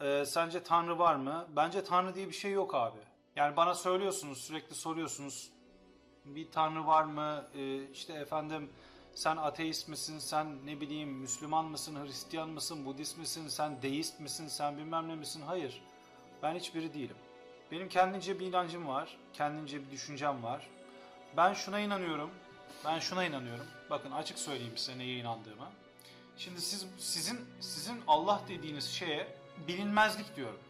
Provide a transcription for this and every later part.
Ee, sence Tanrı var mı? Bence Tanrı diye bir şey yok abi. Yani bana söylüyorsunuz, sürekli soruyorsunuz. Bir Tanrı var mı? Ee, işte efendim sen ateist misin? Sen ne bileyim Müslüman mısın? Hristiyan mısın? Budist misin? Sen deist misin? Sen bilmem ne misin? Hayır. Ben hiçbiri değilim. Benim kendince bir inancım var. Kendince bir düşüncem var. Ben şuna inanıyorum. Ben şuna inanıyorum. Bakın açık söyleyeyim size neye inandığımı. Şimdi siz sizin sizin Allah dediğiniz şeye bilinmezlik diyorum.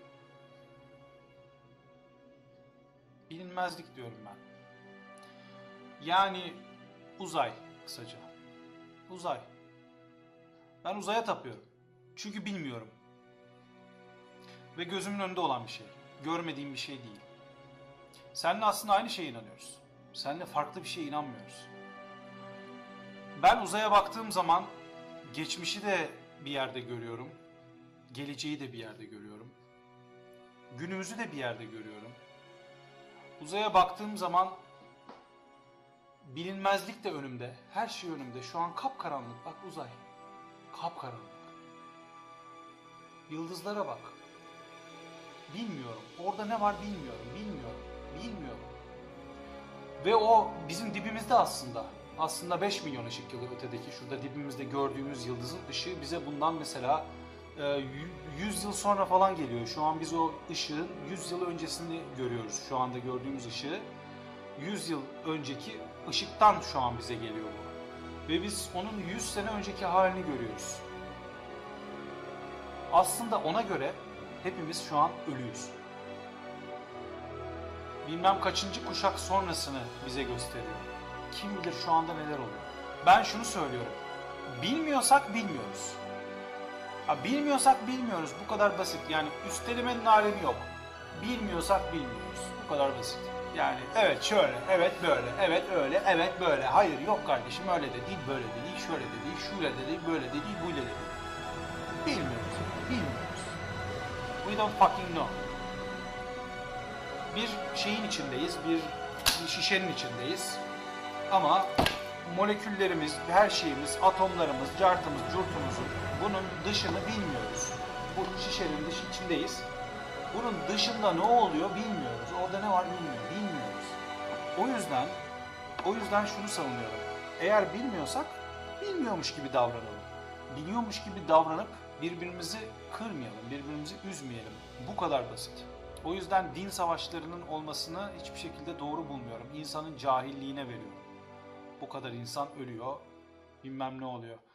Bilinmezlik diyorum ben. Yani uzay kısaca. Uzay. Ben uzaya tapıyorum. Çünkü bilmiyorum. Ve gözümün önünde olan bir şey. Görmediğim bir şey değil. Seninle aslında aynı şeye inanıyoruz. Seninle farklı bir şeye inanmıyoruz. Ben uzaya baktığım zaman geçmişi de bir yerde görüyorum. Geleceği de bir yerde görüyorum. Günümüzü de bir yerde görüyorum. Uzaya baktığım zaman bilinmezlik de önümde. Her şey önümde. Şu an kapkaranlık. Bak uzay. Kapkaranlık. Yıldızlara bak. Bilmiyorum. Orada ne var bilmiyorum. Bilmiyorum. Bilmiyorum. Ve o bizim dibimizde aslında. Aslında 5 milyon ışık yılı ötedeki şurada dibimizde gördüğümüz yıldızın ışığı bize bundan mesela e, yü- 100 yıl sonra falan geliyor. Şu an biz o ışığın 100 yıl öncesini görüyoruz. Şu anda gördüğümüz ışığı 100 yıl önceki ışıktan şu an bize geliyor bu. Ve biz onun 100 sene önceki halini görüyoruz. Aslında ona göre hepimiz şu an ölüyüz. Bilmem kaçıncı kuşak sonrasını bize gösteriyor. Kim bilir şu anda neler oluyor. Ben şunu söylüyorum. Bilmiyorsak bilmiyoruz. Ha, bilmiyorsak bilmiyoruz. Bu kadar basit. Yani üstelemenin alemi yok. Bilmiyorsak bilmiyoruz. Bu kadar basit. Yani evet şöyle, evet böyle, evet öyle, evet böyle. Hayır yok kardeşim öyle de değil, böyle de değil, şöyle de değil, şöyle de değil, böyle de değil, böyle de değil. Bilmiyoruz. Bilmiyoruz. We don't fucking know. Bir şeyin içindeyiz, bir şişenin içindeyiz. Ama moleküllerimiz, her şeyimiz, atomlarımız, cartımız, curtumuzun bunun dışını bilmiyoruz. Bu şişenin dışı içindeyiz. Bunun dışında ne oluyor bilmiyoruz. Orada ne var bilmiyor, bilmiyoruz. O yüzden, o yüzden şunu savunuyorum. Eğer bilmiyorsak bilmiyormuş gibi davranalım. Biliyormuş gibi davranıp birbirimizi kırmayalım, birbirimizi üzmeyelim. Bu kadar basit. O yüzden din savaşlarının olmasını hiçbir şekilde doğru bulmuyorum. İnsanın cahilliğine veriyorum. Bu kadar insan ölüyor, bilmem ne oluyor.